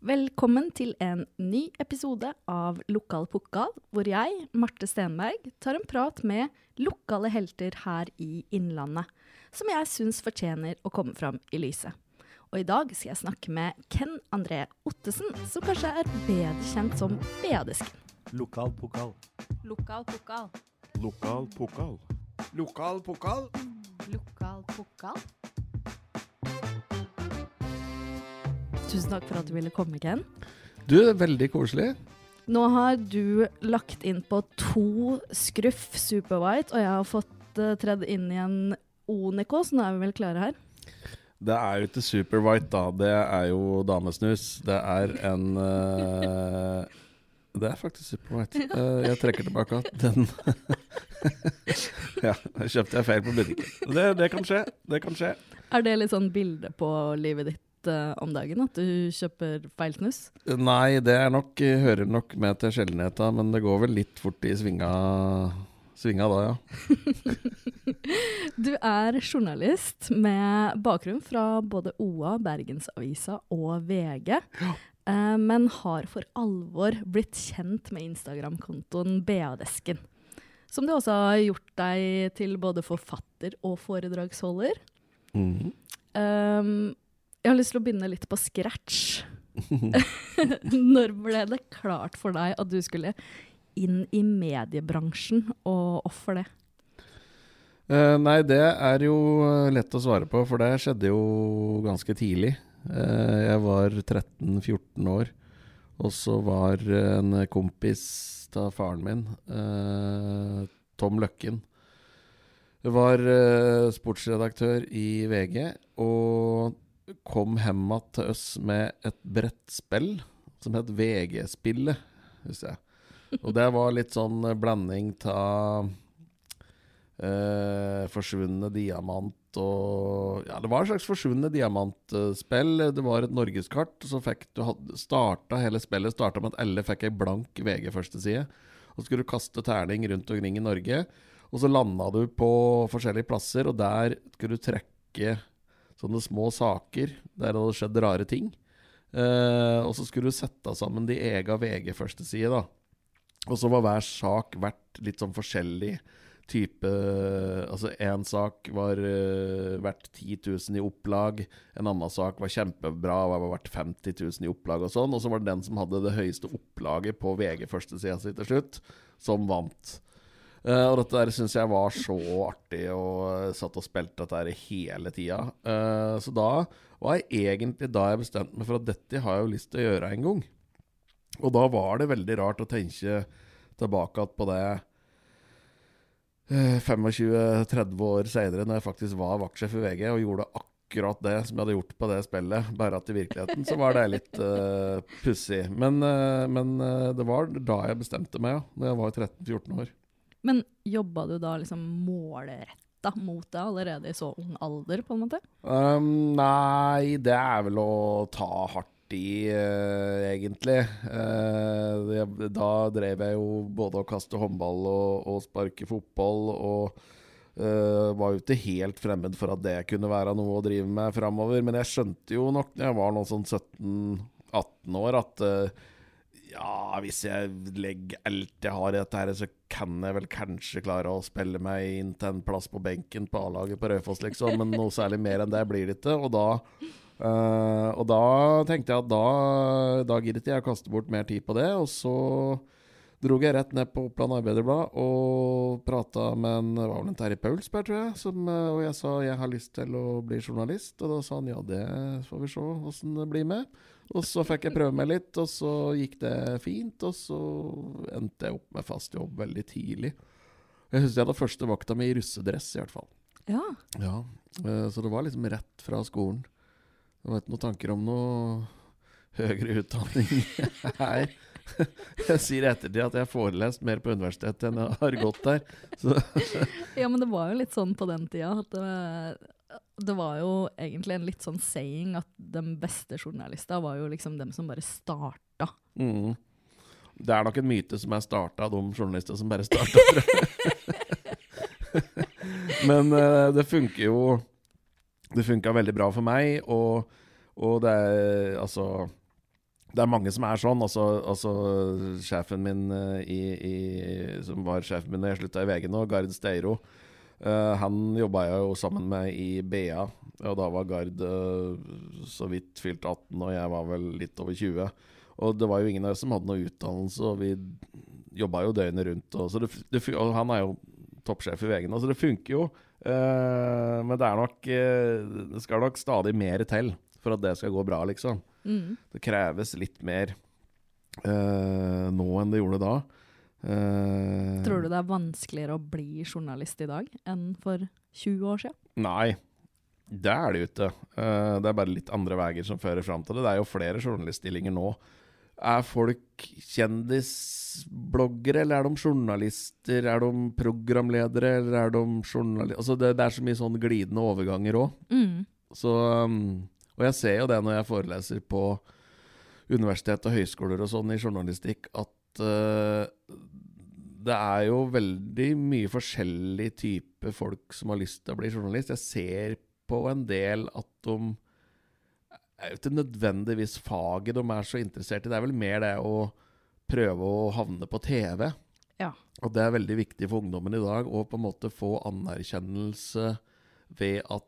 Velkommen til en ny episode av Lokal pokal, hvor jeg, Marte Stenberg, tar en prat med lokale helter her i Innlandet, som jeg syns fortjener å komme fram i lyset. Og i dag skal jeg snakke med Ken André Ottesen, som kanskje er bedre kjent som Beadesken. Lokal pokal. Lokal pokal. Lokal pokal. Lokal pokal. Lokal pokal. Tusen takk for at du ville komme, Ken. Du, veldig koselig. Nå har du lagt inn på to skruff Superwhite, og jeg har fått uh, tredd inn i en Oneco, så nå er vi vel klare her. Det er jo ikke Superwhite, da. Det er jo damesnus. Det er en uh, Det er faktisk super white. Eh, jeg trekker tilbake at den Ja, kjøpte jeg feil på butikken. Det, det kan skje. Det kan skje. Er det litt sånn bilde på livet ditt uh, om dagen, at du kjøper feil snus? Nei, det nok, hører nok med til sjeldenheta, men det går vel litt fort i svinga, svinga da, ja. Du er journalist med bakgrunn fra både OA, Bergensavisa og VG. Ja men har for alvor blitt kjent med Instagram-kontoen BA-desken. Som du også har gjort deg til både forfatter og foredragsholder. Mhm. Um, jeg har lyst til å begynne litt på scratch. Når ble det klart for deg at du skulle inn i mediebransjen, og hvorfor det? Uh, nei, det er jo lett å svare på, for det skjedde jo ganske tidlig. Uh, jeg var 13-14 år, og så var en kompis av faren min, uh, Tom Løkken, var sportsredaktør i VG, og kom hjem til oss med et brettspill som het VG-spillet, husker jeg. Og det var litt sånn blanding av Eh, forsvunne diamant og Ja, det var et slags forsvunne diamantspill. Det var et norgeskart. Så fikk du starta hele spillet starta med at alle fikk ei blank VG-førsteside. Og så skulle du kaste terning rundt omkring i Norge. Og så landa du på forskjellige plasser, og der skulle du trekke sånne små saker der det hadde skjedd rare ting. Eh, og så skulle du sette sammen de ega VG-førsteside, da. Og så var hver sak verdt litt sånn forskjellig type Altså, én sak var uh, verdt 10 000 i opplag. En annen sak var kjempebra og var verdt 50 000 i opplag og sånn. Og så var det den som hadde det høyeste opplaget på VG-førstesida si til slutt, som vant. Eh, og dette der syns jeg var så artig, og uh, satt og spilte dette her hele tida. Uh, så da var jeg egentlig da jeg bestemte meg for at dette har jeg jo lyst til å gjøre en gang. Og da var det veldig rart å tenke tilbake at på det uh, 25-30 år seinere, når jeg faktisk var vaktsjef i VG og gjorde akkurat det som jeg hadde gjort på det spillet, bare at i virkeligheten så var det litt uh, pussig. Men, eh, men eh, det var da jeg bestemte meg, ja. Når jeg var 13-14 år. Men jobba du da liksom målretta mot det allerede i så ung alder, på en måte? Um, nei, det er vel å ta hardt i, uh, egentlig. Uh, da drev jeg jo både å kaste håndball og, og sparke fotball, og uh, var jo ikke helt fremmed for at det kunne være noe å drive med framover. Men jeg skjønte jo nok når jeg var noen sånn 17-18 år, at ja, hvis jeg legger alt jeg har i dette her, så kan jeg vel kanskje klare å spille meg inn til en plass på benken på A-laget på Raufoss, liksom. Men noe særlig mer enn det blir det ikke. Og da, eh, og da tenkte jeg at da, da gidder ikke jeg å kaste bort mer tid på det. Og så dro jeg rett ned på Oppland Arbeiderblad og prata med en var vel en Terje Paulsberg, tror jeg. Som, eh, og jeg sa jeg har lyst til å bli journalist. Og da sa han ja, det får vi se åssen det blir med. Og så fikk jeg prøve meg litt, og så gikk det fint. Og så endte jeg opp med fast jobb veldig tidlig. Jeg husker jeg hadde første vakta mi i russedress, i hvert fall. Ja. Ja, eh, Så det var liksom rett fra skolen. Det var ikke noen tanker om noe høyere utdanning her. Jeg sier i ettertid at jeg har forelest mer på universitetet enn jeg har gått der. Så ja, men det var jo litt sånn på den tida at det, det var jo egentlig en litt sånn saying at de beste journalista var jo liksom dem som bare starta. mm. Det er nok en myte som er starta av de journalister som bare starta. Men uh, det funker jo Det funka veldig bra for meg, og, og det er altså det er mange som er sånn. Altså, altså sjefen min eh, i, i, som var sjefen min da jeg slutta i VG nå, Gard Steiro, eh, han jobba jeg jo sammen med i BA. Og da var Gard uh, så vidt fylt 18, og jeg var vel litt over 20. Og det var jo ingen av oss som hadde noe utdannelse, og vi jobba jo døgnet rundt. Og, så det, det, og han er jo toppsjef i VG nå, så det funker jo. Uh, men det er nok Det skal nok stadig mer til for at det skal gå bra, liksom. Mm. Det kreves litt mer nå enn det gjorde da. Eh, Tror du det er vanskeligere å bli journalist i dag enn for 20 år siden? Nei, det er det jo ikke. Uh, det er bare litt andre veier som fører fram til det. Det er jo flere journaliststillinger nå. Er folk kjendisbloggere, eller er de journalister? Er de programledere, eller er de journalister Altså det, det er så mye sånn glidende overganger òg. Mm. Så, um, og jeg ser jo det når jeg foreleser på universitet og høyskoler og sånn i journalistikk, at uh, det er jo veldig mye forskjellig type folk som har lyst til å bli journalist. Jeg ser på en del at de er ikke nødvendigvis faget de er så interessert i. Det er vel mer det å prøve å havne på TV. Ja. Og det er veldig viktig for ungdommen i dag å på en måte få anerkjennelse ved at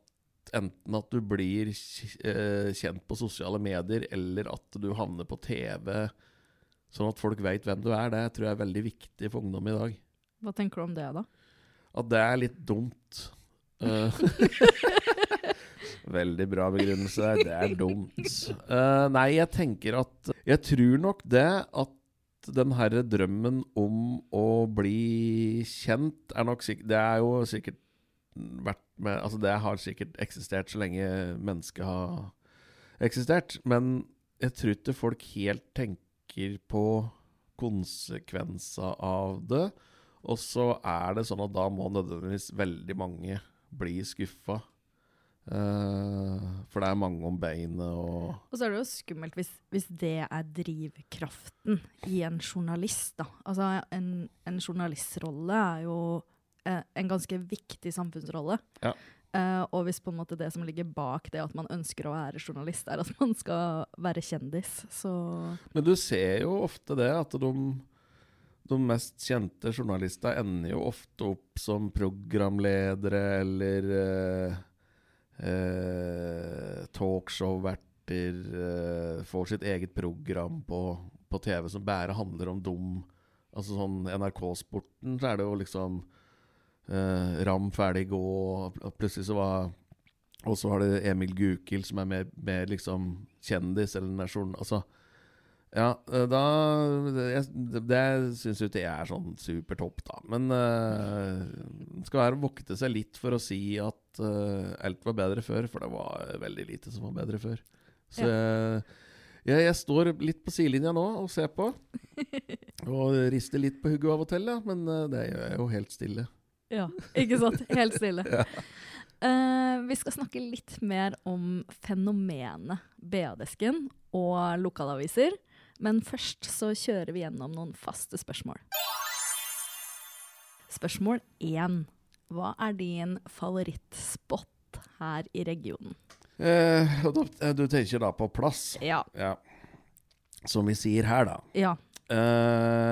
enten at du blir eh, kjent på sosiale medier, eller at du havner på TV, sånn at folk vet hvem du er. Det tror jeg er veldig viktig for ungdom i dag. Hva tenker du om det, da? At det er litt dumt. Eh, Veldig bra begrunnelse. Det er dumt. Uh, nei, jeg tenker at Jeg tror nok det at den herre drømmen om å bli kjent er nok sikkert Det er jo sikkert vært med Altså, det har sikkert eksistert så lenge mennesket har eksistert. Men jeg tror ikke folk helt tenker på konsekvenser av det. Og så er det sånn at da må nødvendigvis veldig mange bli skuffa. Uh, for det er mange om beinet og Og så er det jo skummelt hvis, hvis det er drivkraften i en journalist, da. Altså, en, en journalistrolle er jo eh, en ganske viktig samfunnsrolle. Ja. Eh, og hvis på en måte det som ligger bak det at man ønsker å være journalist, er at man skal være kjendis, så Men du ser jo ofte det at de, de mest kjente journalistene ender jo ofte opp som programledere eller uh, uh, talkshow-verter. Får sitt eget program på, på TV som bare handler om dem. Altså sånn NRK-sporten, så er det jo liksom eh, Ram ferdig gå, og plutselig så var Og så har det Emil Gukild som er mer, mer liksom kjendis eller nasjon. Altså ja, eh, da Det, det syns jo ikke jeg er sånn supertopp, da. Men uh, skal være å vokte seg litt for å si at uh, alt var bedre før, for det var veldig lite som var bedre før. Så jeg, jeg, jeg står litt på sidelinja nå og ser på. Og rister litt på hugget av og til, ja, men det gjør jeg jo helt stille. Ja, ikke sant? Helt stille. Eh, vi skal snakke litt mer om fenomenet BA-desken og lokalaviser. Men først så kjører vi gjennom noen faste spørsmål. Spørsmål én. Hva er din favorittspot her i regionen? Eh, eh, du tenker da på plass, Ja. ja. Som vi sier her, da. ja Eh,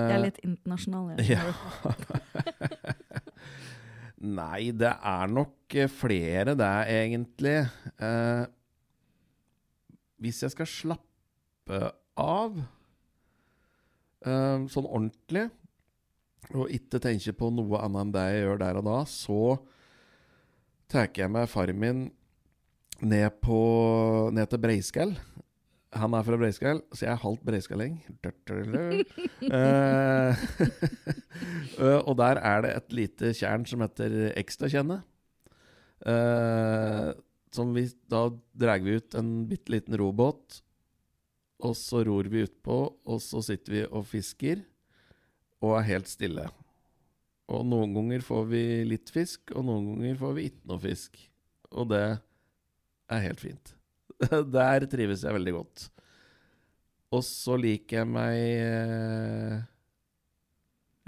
jeg er litt internasjonal. Jeg, Ja. Nei, det er nok eh, flere, det, egentlig. Eh, hvis jeg skal slappe av eh, sånn ordentlig, og ikke tenke på noe annet enn det jeg gjør der og da, så tar jeg med faren min ned, på, ned til Breiskall. Han er fra Breiskall, så jeg er halvt breiskalling. Eh, eh, og der er det et lite tjern som heter Ekstratjennet. Uh, som vi, da drar vi ut en bitte liten robåt, og så ror vi utpå, og så sitter vi og fisker, og er helt stille. Og noen ganger får vi litt fisk, og noen ganger får vi ikke noe fisk. Og det er helt fint. Der trives jeg veldig godt. Og så liker jeg meg eh,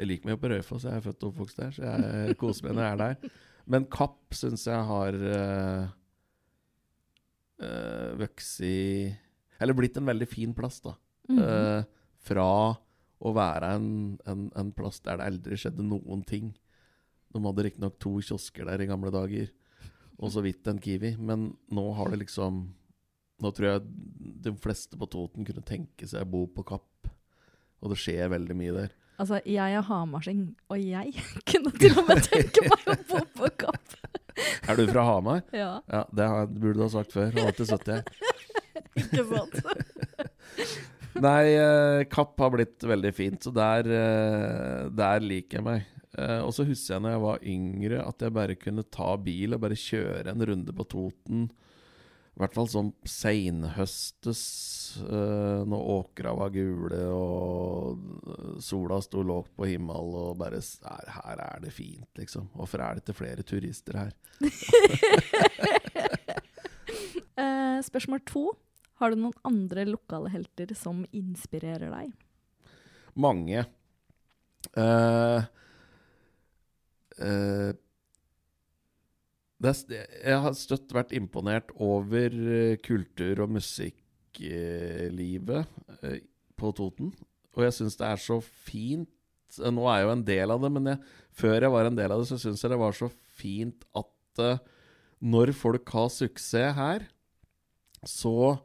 Jeg liker meg jo på Raufoss, jeg er født og oppvokst der, så jeg koser meg når jeg er der. Men Kapp syns jeg har uh, vokst i Eller blitt en veldig fin plass, da. Mm -hmm. uh, fra å være en, en, en plass der det aldri skjedde noen ting. De hadde riktignok to kiosker der i gamle dager, og så vidt en Kiwi. Men nå har det liksom Nå tror jeg de fleste på Toten kunne tenke seg å bo på Kapp. Og det skjer veldig mye der. Altså, jeg er hamarsing, og jeg kunne til og med tenke meg å bo på Kapp. Er du fra Hamar? Ja, Ja, det burde du ha sagt før. Har alltid sittet her. ikke sant? Nei, eh, Kapp har blitt veldig fint, så der, eh, der liker jeg meg. Eh, og så husker jeg når jeg var yngre, at jeg bare kunne ta bil og bare kjøre en runde på Toten. I hvert fall sånn seinhøstes, uh, når åkra var gule og sola sto lågt på himmelen, og bare her, her er det fint, liksom. Hvorfor er det ikke flere turister her? uh, spørsmål to. Har du noen andre lokale helter som inspirerer deg? Mange. Eh, eh, er, st- jeg har støtt vært imponert over eh, kultur- og musikklivet eh, på Toten. Og jeg syns det er så fint eh, Nå er jeg jo en del av det, men jeg, før jeg var en del av det, så syns jeg det var så fint at når folk har suksess her, så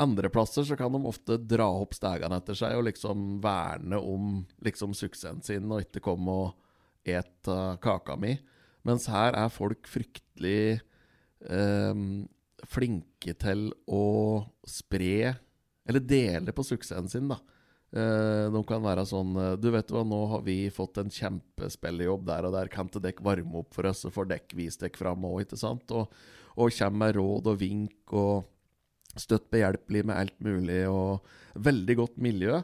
andreplasser så kan de ofte dra opp stegene etter seg og liksom verne om liksom suksessen sin, og ikke komme og et uh, kaka mi. Mens her er folk fryktelig eh, flinke til å spre, eller dele på suksessen sin, da. Eh, de kan være sånn eh, Du vet hva, nå har vi fått en kjempespillejobb der og der. Kan ikke dere varme opp for oss, så får dere vise dere fram òg, ikke sant? Og, og kommer med råd og vink og støtt behjelpelig med alt mulig, og veldig godt miljø.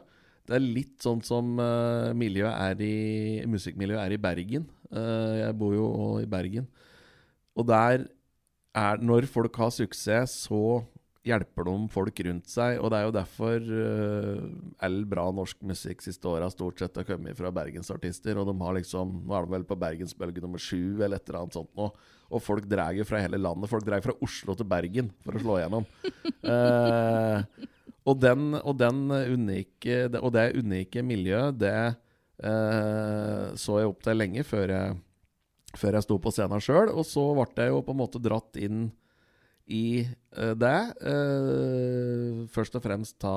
Det er litt sånn som uh, miljøet er i, musikkmiljøet er i Bergen. Uh, jeg bor jo i Bergen. Og der er Når folk har suksess, så hjelper de folk rundt seg. Og det er jo derfor uh, all bra norsk musikk siste åra stort sett har kommet fra bergensartister. Og de har liksom Nå er de vel på bergensbølge nummer sju eller et eller annet sånt nå. Og folk drar fra hele landet. Folk drar fra Oslo til Bergen for å slå igjennom. Eh, og, den, og, den unike, og det unike miljøet, det eh, så jeg opp til lenge før jeg, før jeg sto på scenen sjøl. Og så ble jeg jo på en måte dratt inn i eh, det. eh, først og fremst ta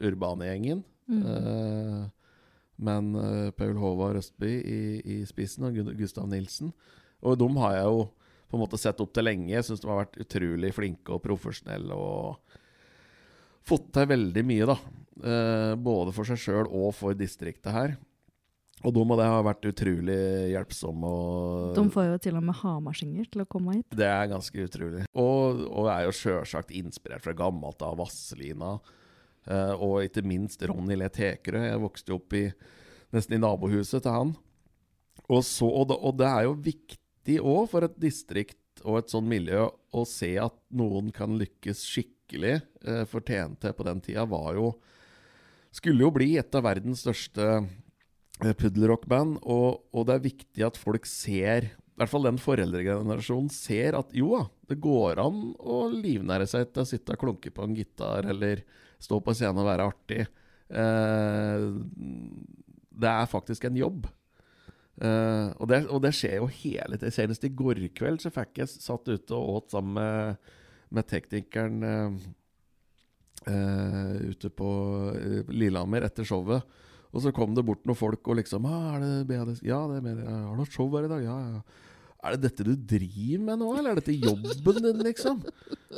Urbane-gjengen. Mm. Eh, men eh, Paul Håvard Østby i, i spissen, og Gustav Nilsen. Og dem har jeg jo på en måte sett opp til lenge. Jeg syns de har vært utrolig flinke og profesjonelle og fått til veldig mye, da. Eh, både for seg sjøl og for distriktet her. Og de og det har vært utrolig hjelpsomme. De får jo til og med hamarsinger til å komme hit. det er ganske utrolig. Og, og er jo sjølsagt inspirert fra gammelt av Vasselina. eh, og ikke minst Ronny Le Tekerø. Jeg vokste jo opp i, nesten i nabohuset til han. Og, så, og, det, og det er jo viktig òg for et distrikt og et sånn miljø å se at noen kan lykkes skikkelig. Eh, for TNT på den tida var jo Skulle jo bli et av verdens største eh, puddelrockband. Og, og det er viktig at folk ser i hvert fall den foreldregenerasjonen ser at jo da, det går an å livnære seg til å sitte og klunke på en gitar eller stå på scenen og være artig. Eh, det er faktisk en jobb. Eh, og, det, og det skjer jo hele tiden. Senest i går kveld så fikk jeg satt ute og åt sammen med, med teknikeren eh, eh, ute på eh, Lillehammer etter showet. Og så kom det bort noen folk og liksom ah, er det BDS? Ja, det er ja, Har du hatt show her i dag? Ja, ja. Er det dette du driver med nå, eller er dette jobben din, liksom?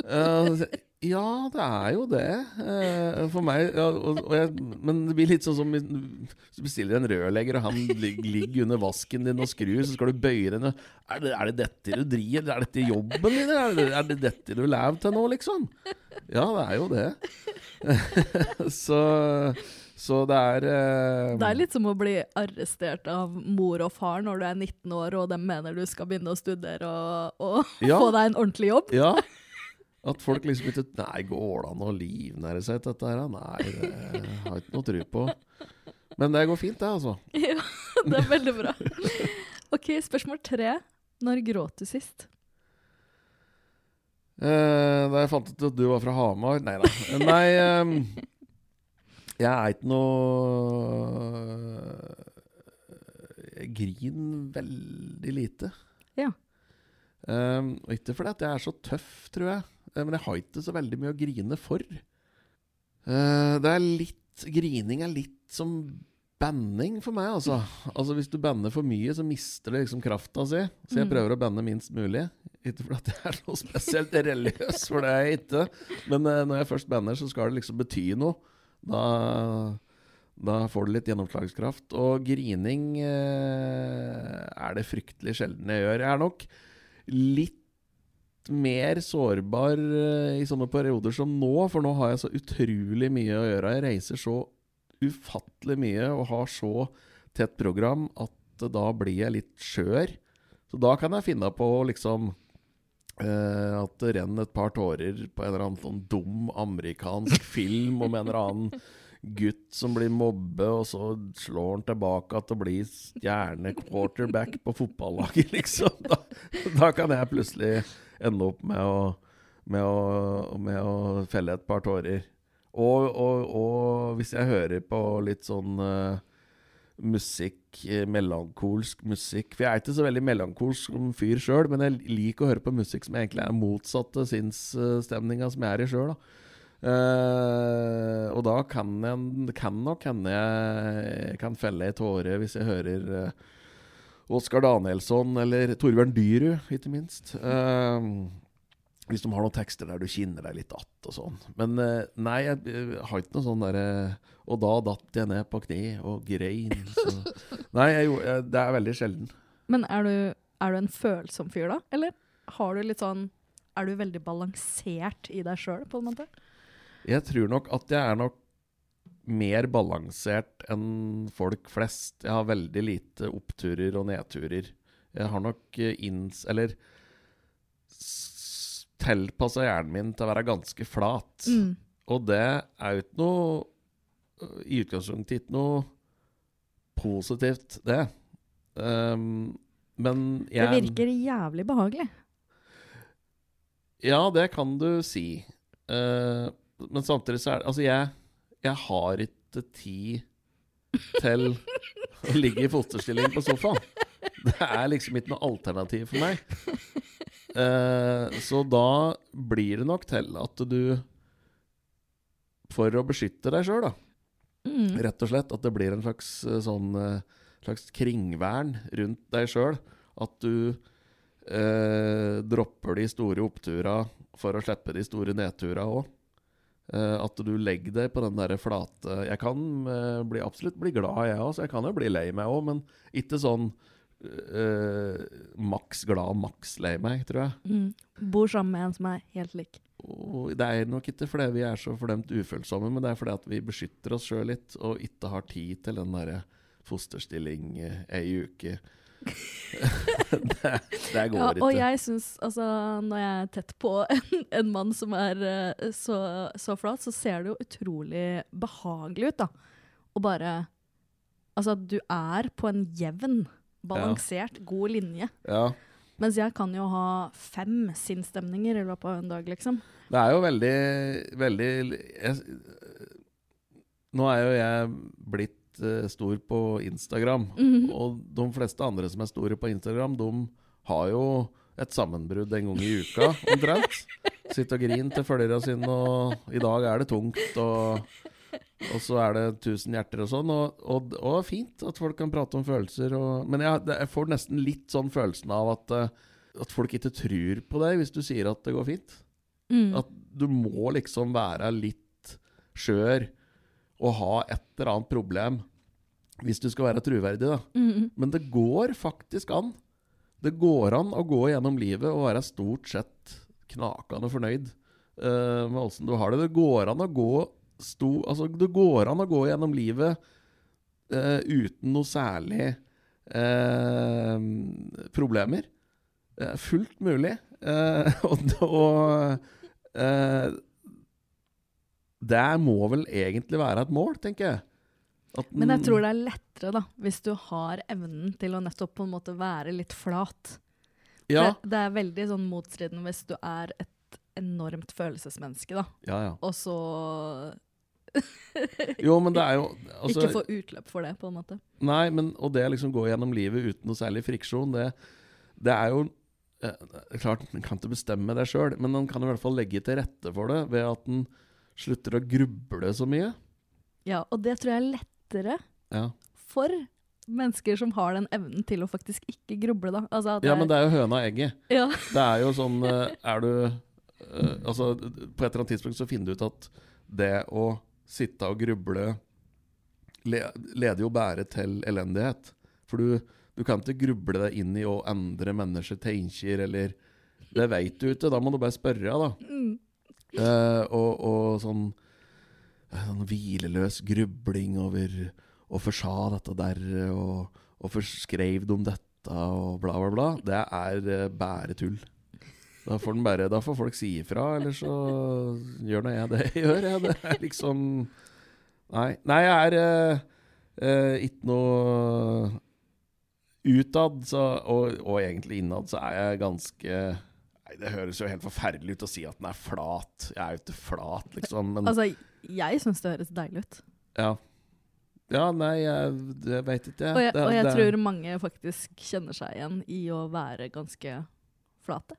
Uh, ja, det er jo det. Uh, for meg ja, og, og jeg, Men det blir litt sånn som hvis du bestiller en rørlegger, og han lig- ligger under vasken din og skrur, så skal du bøye den er er det dette du driver Er dette jobben din? Er det, er det dette du lever til nå, liksom? Ja, det er jo det. så, så det er eh, Det er litt som å bli arrestert av mor og far når du er 19 år og de mener du skal begynne å studere og, og Ja. få deg en ordentlig jobb. Ja. At folk liksom ikke Nei, går det an å livnære seg til dette her? Nei, det har jeg ikke noe tro på. Men det går fint, det, altså. Ja, det er veldig bra. Ok, spørsmål tre. Når gråt du sist? Eh, da jeg fant ut at du var fra Hamar Nei da. Nei ehm, Jeg er ikke noe Jeg griner veldig lite. Ja. Um, og ikke fordi at jeg er så tøff, tror jeg. Eh, Men jeg har ikke så veldig mye å grine for. Uh, det er litt Grining er litt som banning for meg, altså. Altså Hvis du banner for mye, så mister det liksom krafta si. Så jeg Mm. prøver å banne minst mulig. Ikke fordi jeg er noe spesielt religiøs, for det er jeg ikke. Men uh, når jeg først banner, så skal det liksom bety noe. Da, da får du litt gjennomslagskraft. Og grining eh, er det fryktelig sjelden jeg gjør. Jeg er nok litt mer sårbar eh, i sånne perioder som nå, for nå har jeg så utrolig mye å gjøre. Jeg reiser så ufattelig mye og har så tett program at da blir jeg litt skjør. Så da kan jeg finne på liksom eh, at det renner et par tårer på en eller annen sånn dum amerikansk film om en eller annen gutt som blir mobbe, og så slår han tilbake at det blir stjernequarterback på fotballaget, liksom. Da, da kan jeg plutselig ende opp med å, med å, med å felle et par tårer. Og, og, og hvis jeg hører på litt sånn eh, musikk, eh, melankolsk musikk For jeg er ikke så veldig melankolsk som fyr sjøl, men jeg liker å høre på musikk som egentlig er motsatte sinnsstemninga som jeg er i sjøl. og da kan, jeg, kan nok hende jeg kan felle ei tåre hvis jeg hører uh, Oskar Danielsson eller Torbjørn Dyrud, ikke minst. Eh, hvis de har noen tekster der du kinner deg litt att og sånn. Men eh, nei, jeg, eh, har ikke noe sånn derre Og da datt jeg ned på kne og grein. Så. Nei, jeg, jeg, det er veldig sjelden. Men er du, er du en følsom fyr, da? Eller har du litt sånn Er du veldig balansert i deg sjøl, på en måte? Jeg tror nok at jeg er nok mer balansert enn folk flest. Jeg har veldig lite oppturer og nedturer. Jeg har nok eh, inns... Eller tilpassa hjernen min til å være ganske flat. Mm. Og det er jo ikke noe øh, I utgangspunktet ikke noe positivt, det. Um, men jeg Det virker jævlig behagelig. Ja, det kan du si. Uh, men samtidig så er det Altså, jeg, jeg har ikke tid til å ligge i fosterstilling på sofaen. Det er liksom ikke noe alternativ for meg. Eh, så da blir det nok til at du For å beskytte deg sjøl, da. Mm. Rett og slett at det blir en slags eh, sånn eh, slags kringvern rundt deg sjøl. At du eh, dropper de store oppturene for å slippe de store nedturene òg. Eh, at du legger deg på den derre flate Jeg kan bli, absolutt bli glad, jeg òg, så jeg kan jo bli lei meg òg, men ikke sånn eh, maks glad, maks lei meg, tror jeg. Mm. Bor sammen med en som er helt lik. Og det er nok ikke fordi vi er så fordømt ufølsomme, men det er fordi at vi beskytter oss sjøl litt, og ikke har tid til den derre fosterstilling uh, ei uke. det, det går Ja, ikke. og jeg syns, altså, når jeg er tett på en, en mann som er uh, så, så flat, så ser det jo utrolig behagelig ut, da. Og bare Altså, du er på en jevn, balansert, god linje. Ja. Mens jeg kan jo ha fem sinnsstemninger i løpet av en dag, liksom. Det er jo veldig, veldig jeg, Nå er jo jeg blitt uh, stor på Instagram, Mhm. og de fleste andre som er store på Instagram, de har jo et sammenbrudd en gang i uka, omtrent. Sitter og griner til følgerne sine, og i dag er det tungt, og, og så er det tusen hjerter og sånn. Og, og, og fint at folk kan prate om følelser, og, men jeg, jeg får nesten litt sånn følelsen av at, eh, at folk ikke tror på deg hvis du sier at det går fint. Mm. At du må liksom være litt skjør og ha et eller annet problem hvis du skal være troverdig, da. Mm. Men det går faktisk an. Det går an å gå gjennom livet og være stort sett knakende fornøyd uh, med åssen du har det. Det går an å gå sto, altså, Det går an å gå gjennom livet uh, uten noe særlig uh, problemer. Er fullt mulig. Eh, og det må vel egentlig være et mål, tenker jeg. At Men jeg tror det er lettere, da, hvis du har evnen til å nettopp på en måte være litt flat. ja, Det, det er veldig sånn motstridende hvis du er et enormt følelsesmenneske, da. ja, ja. Og så Jo, men det er jo altså, ikke få utløp for det, på en måte. Nei, men og det å liksom gå gjennom livet uten noe særlig friksjon, det, det er jo eh, Klart, en kan ikke bestemme det sjøl, men en kan i hvert fall legge til rette for det ved at en slutter å gruble så mye. Ja, og det tror jeg er lettere Ja, for mennesker som har den evnen til å faktisk ikke gruble, da. Altså, ja men det er jo høna og egget. ja. Det er jo sånn eh, Er du eh, Altså, på et eller annet tidspunkt så finner du ut at det å sitte og gruble le, leder jo bare til elendighet. For du, du kan ikke gruble deg inn i å endre mennesker tenker, eller Det veit du ikke, da må du bare spørre, da. Mm. Eh, og, og sånn, eh, sånn hvileløs grubling over Hvorfor sa dette der, og hvorfor skrev de om dette, og bla, bla, bla. Det er eh, bare tull. Da får, den bare, da får folk si ifra, eller så gjør nå jeg det jeg gjør. Jeg. Det er liksom Nei, nei jeg er uh, uh, ikke noe Utad, så, og, og egentlig innad, så er jeg ganske Nei, Det høres jo helt forferdelig ut å si at den er flat. Jeg er jo ikke flat, liksom. Men Altså, jeg syns det høres deilig ut. ja. ja, nei, jeg, jeg veit ikke. Og jeg, Det- og jeg det- tror mange faktisk kjenner seg igjen i å være ganske flate.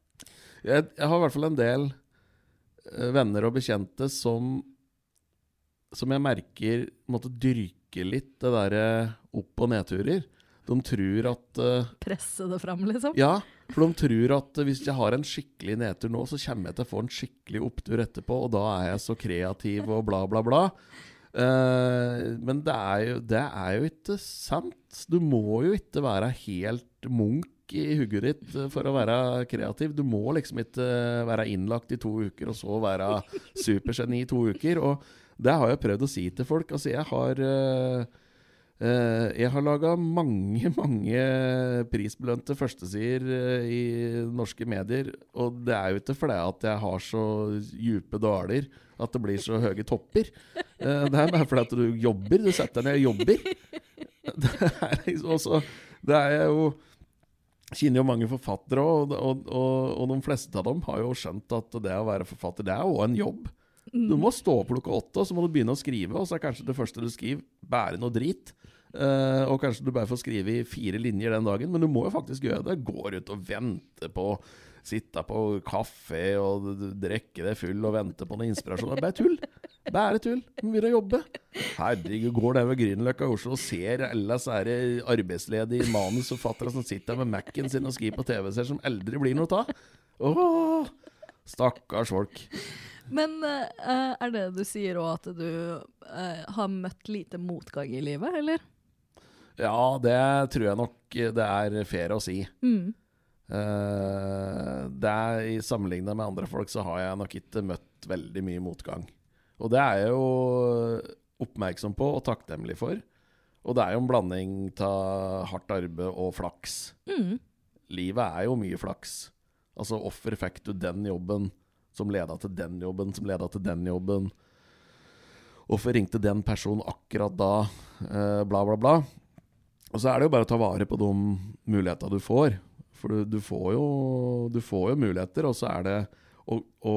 Jeg, jeg har i hvert fall en del eh, venner og bekjente som Som jeg merker måtte dyrke litt det derre opp- og nedturer. De tror at uh, Presse det fram, liksom. Ja, for de tror at hvis jeg har en skikkelig nedtur nå, så kommer jeg til å få en skikkelig opptur etterpå, og da er jeg så kreativ og bla, bla, bla. Uh, men det er, jo, det er jo ikke sant. Du må jo ikke være helt munk i hugget ditt eh, for å være kreativ. Du må liksom ikke være innlagt i to uker og så være supergeni i to uker. Og det har jeg prøvd å si til folk. Altså, jeg har eh, Eh, jeg har laga mange, mange prisbelønte førstesider eh, i norske medier. Og det er jo ikke fordi at jeg har så djupe daler at det blir så høye topper. Eh, det er bare fordi at du jobber. Du setter deg ned og jobber. Det er liksom også Det er jo Kjenner jo mange forfattere, og, og, og, og de fleste av dem har jo skjønt at det å være forfatter, det er jo en jobb. Du må stå opp klokka åtte, og så må du begynne å skrive, og så er kanskje det første du skriver, bare noe drit. Uh, og kanskje du bare får skrive i fire linjer den dagen, men du må jo faktisk gjøre det. Gå ut og vente på Sitte på kaffe og drikke deg full og vente på noe inspirasjon. Det er bare tull. Bare tull. Begynne å jobbe. Herregud, går det ved Grünerløkka i Oslo og ser alle disse her arbeidsledige manusforfattere som sitter med Mac-en sin og skriver på TV-serier som aldri blir noe av. Åh, stakkars folk. Men uh, er det du sier òg at du uh, har møtt lite motgang i livet, eller? Ja, det tror jeg nok det er fair å si. Mm. Uh, det er, I Sammenligna med andre folk så har jeg nok ikke møtt veldig mye motgang. Og det er jeg jo oppmerksom på og takknemlig for. Og det er jo en blanding av hardt arbeid og flaks. Mm. Livet er jo mye flaks. Altså, hvorfor fikk du den jobben som leda til den jobben, som leda til den jobben? Hvorfor ringte den personen akkurat da? Eh, bla, bla, bla. Og så er det jo bare å ta vare på de mulighetene du får. For du, du, får, jo, du får jo muligheter, og så er det å, å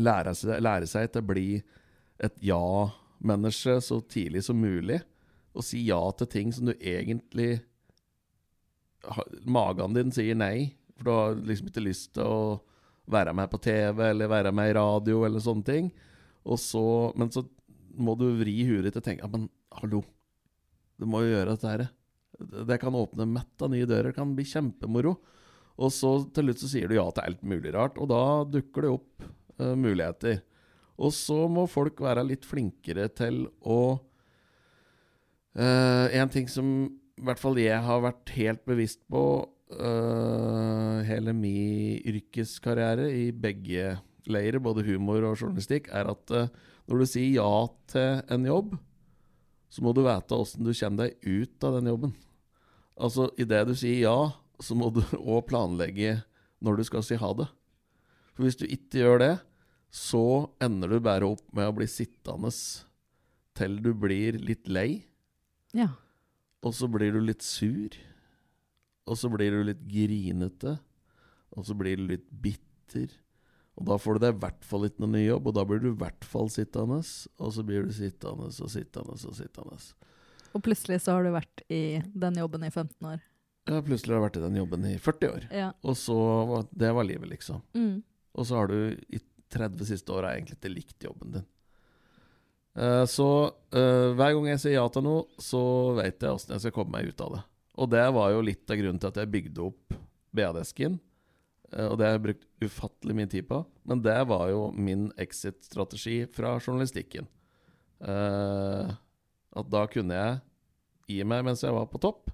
lære, seg, lære seg til å bli et ja-menneske så tidlig som mulig. Og si ja til ting som du egentlig Magen din sier nei, for du har liksom ikke lyst til å være med på TV eller være med i radio eller sånne ting. Og så, men så må du vri huet ditt og tenke men hallo, du må jo gjøre dette her. Det kan åpne mett av nye dører, det kan bli kjempemoro. Og så til slutt så sier du ja til alt mulig rart, og da dukker det opp eh, muligheter. Og så må folk være litt flinkere til å uh, en ting som i hvert fall jeg har vært helt bevisst på uh, hele min yrkeskarriere i begge leirer, både humor og journalistikk, er at uh, når du sier ja til en jobb, så må du vite åssen du kommer deg ut av den jobben. Altså, idet du sier ja, så må du òg planlegge når du skal si ha det. For hvis du ikke gjør det, så ender du bare opp med å bli sittende til du blir litt lei. Ja. Og så blir du litt sur. Og så blir du litt grinete. Og så blir du litt bitter. Og da får du deg i hvert fall ikke noe ny jobb, og da blir du i hvert fall sittende. Og så blir du sittende og sittende og sittende. Og plutselig så har du vært i den jobben i 15 år. Ja, plutselig har jeg vært i den jobben i 40 år. Ja. Og så var Det var livet, liksom. Mm. Og så har du i 30 siste åra egentlig ikke likt jobben din. Uh, så uh, hver gang jeg sier ja til noe, så vet jeg åssen jeg skal komme meg ut av det. Og det var jo litt av grunnen til at jeg bygde opp BAD-esken. Uh, og det har jeg brukt ufattelig mye tid på. Men det var jo min exit-strategi fra journalistikken. Eh, at da kunne jeg gi meg mens jeg var på topp.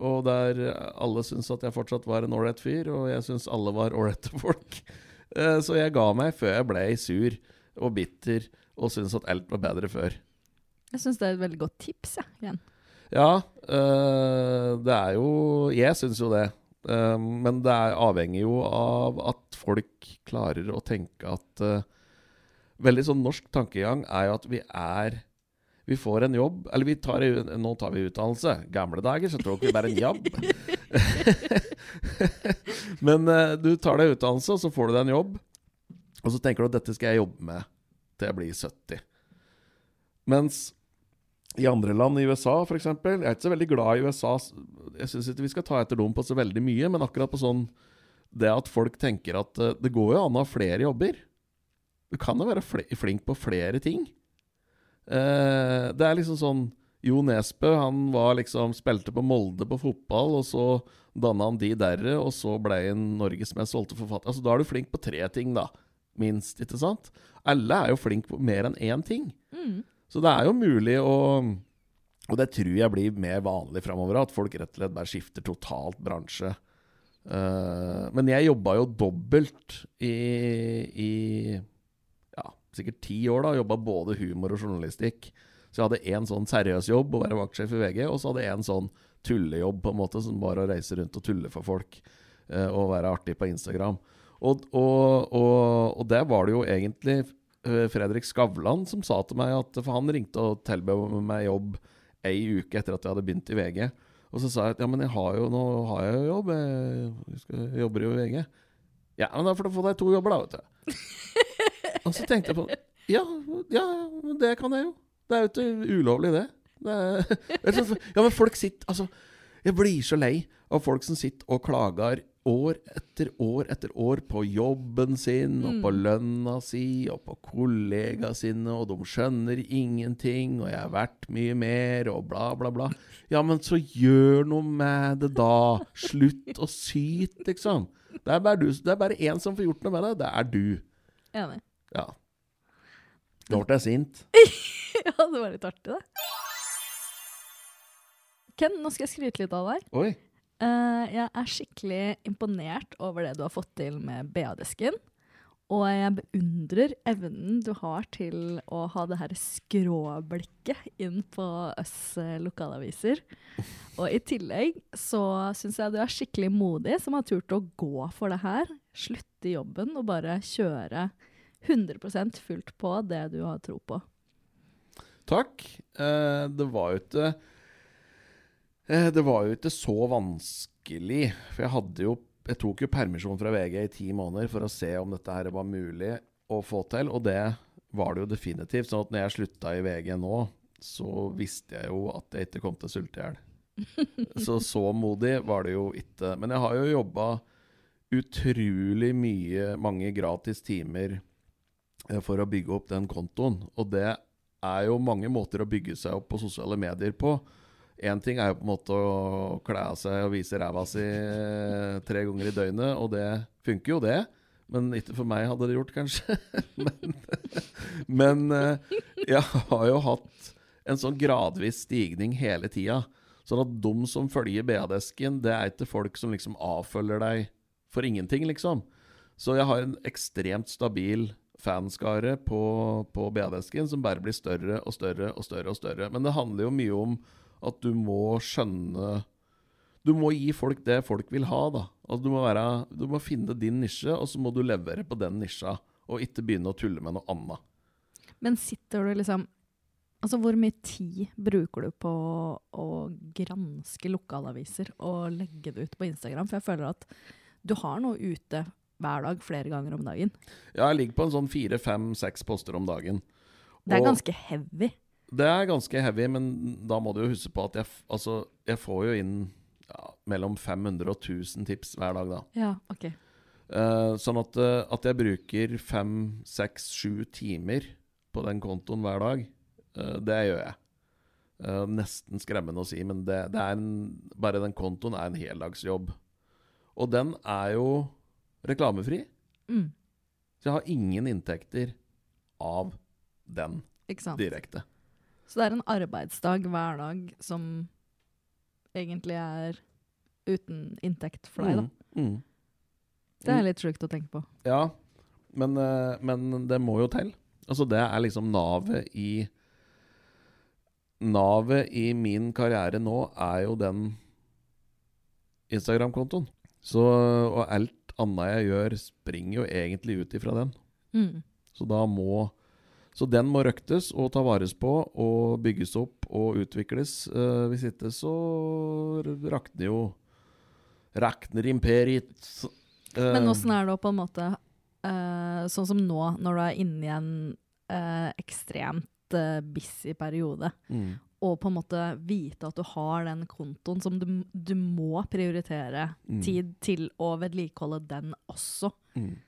Og der alle syntes at jeg fortsatt var en ålreit fyr, og jeg syntes alle var ålreite folk. Eh, Så jeg ga meg før jeg ble sur og bitter og syntes at alt var bedre før. Jeg syns det er et veldig godt tips, jeg. Ja, igjen. Ja, øh, det er jo Jeg syns jo det. Eh, men det er avhengig jo av at folk klarer å tenke at Veldig sånn norsk tankegang er jo at vi er Vi får en jobb Eller vi tar, nå tar vi utdannelse. Gamle dager så tok vi bare en jobb. men øh, du tar deg utdannelse, og så får du deg en jobb. Og så tenker du at dette skal jeg jobbe med til jeg blir 70. Mens i andre land, i USA f.eks. Jeg er ikke så veldig glad i USA. Jeg syns ikke vi skal ta etter dem på så veldig mye, men akkurat på sånn Det at folk tenker at uh, det går jo an å ha flere jobber. Du kan jo være fl flink på flere ting. Uh, det er liksom sånn Jo Nesbø han var liksom spilte på Molde på fotball, og så danna han de derre, og så ble han Norges mest solgte forfatter. Altså, da er du flink på tre ting, da. Minst, ikke sant? Alle er jo flink på mer enn én ting. Mm. Så det er jo mulig å Og det tror jeg blir mer vanlig framover, at folk rett og slett bare skifter totalt bransje. Uh, men jeg jobba jo dobbelt i, i ja, sikkert ti år, da. Jobba både humor og journalistikk. Så jeg hadde én sånn seriøs jobb, å være vaktsjef i VG, og så hadde jeg en sånn tullejobb, på en måte, som var å reise rundt og tulle for folk. eh, og være artig på Instagram. Og, og, og, og der var det jo egentlig eh, Fredrik Skavlan som sa til meg at For han ringte og tilbød meg jobb ei uke etter at jeg hadde begynt i VG. Og så sa jeg at ja, men jeg har jo, nå har jeg jo jobb. Jeg jobber jo i VG. Ja, men da får du få deg to jobber, da, vet du. og så tenkte jeg på Ja, ja, det kan jeg jo. Det er jo ikke ulovlig, det. det er, er ja, men folk sitter Altså, jeg blir så lei av folk som sitter og klager år etter år etter år på jobben sin, og på lønna si, og på kollegaene sine, og de skjønner ingenting, og jeg har vært mye mer, og bla, bla, bla. Ja, men så gjør noe med det, da. Slutt å syte, liksom. Det er bare du, det er bare én som får gjort noe med det. Det er du. Enig. Ja. Nå ble jeg sint. ja, det var litt artig, det. Ken, nå skal jeg skryte litt av deg. Oi. Eh, jeg er skikkelig imponert over det du har fått til med BA-desken. Og jeg beundrer evnen du har til å ha det her skråblikket inn på oss eh, lokalaviser. Og i tillegg så syns jeg du er skikkelig modig som har turt å gå for det her. Slutte i jobben og bare kjøre 100% fullt på det du har tro på. Takk. Eh, det var jo ikke eh, Det var jo ikke så vanskelig. For jeg hadde jo Jeg tok jo permisjon fra VG i ti måneder for å se om dette her var mulig å få til, og det var det jo definitivt. Sånn at når jeg slutta i VG nå, så visste jeg jo at jeg ikke kom til å sulte i hjel. Så så modig var det jo ikke. Men jeg har jo jobba utrolig mye, mange gratis timer for å bygge opp den kontoen. Og det er jo mange måter å bygge seg opp på sosiale medier på. Én ting er jo på en måte å kle av seg og vise ræva si eh, tre ganger i døgnet, og det funker jo, det. Men ikke for meg hadde det gjort, kanskje. men men eh, jeg har jo hatt en sånn gradvis stigning hele tida. Sånn at de som følger BA-desken, det er ikke folk som liksom avfølger deg for ingenting, liksom. Så jeg har en ekstremt stabil fanskare på, på BA-desken som bare blir større og større og større og større. Men det handler jo mye om at du må skjønne Du må gi folk det folk vil ha, da. Altså, du, må være, du må finne din nisje, og så må du levere på den nisja. Og ikke begynne å tulle med noe annet. Men sitter du liksom Altså, hvor mye tid bruker du på å granske lokalaviser og legge det ut på Instagram? For jeg føler at du har noe ute hver dag, flere ganger om dagen. Ja, jeg ligger på en sånn fire, fem, seks poster om dagen. Det er Og- ganske heavy. Det er ganske heavy, men da må du jo huske på at jeg, altså, jeg får jo inn ja, mellom 500 og 1000 tips hver dag, da. Ja, ok. Uh, sånn at, uh, at jeg bruker fem, seks, sju timer på den kontoen hver dag, uh, det gjør jeg. Nesten skremmende å si, men det, det er en, bare den kontoen er en heldagsjobb. Og den er jo reklamefri, Mm, så jeg har ingen inntekter av den direkte. Så det er en arbeidsdag hver dag som egentlig er uten inntekt for deg, da. Mm, mm. Det er litt sjukt å tenke på. Ja, men, eh, men det må jo til. Altså, det er liksom navet i Navet i min karriere nå er jo den Instagram-kontoen. Så Og alt annet jeg gjør, springer jo egentlig ut ifra den. Mm. Så da må Så den må røktes og ta vares på og bygges opp og utvikles. Uh, hvis ikke så rakner jo Rakner imperiet. Uh, Men åssen er det på en måte uh, Sånn som nå, når du er inne i en eh, ekstremt eh, busy periode, mm. Og på en måte vite at du har den kontoen som du, du må prioritere Mm. tid til å vedlikeholde den også. Mm.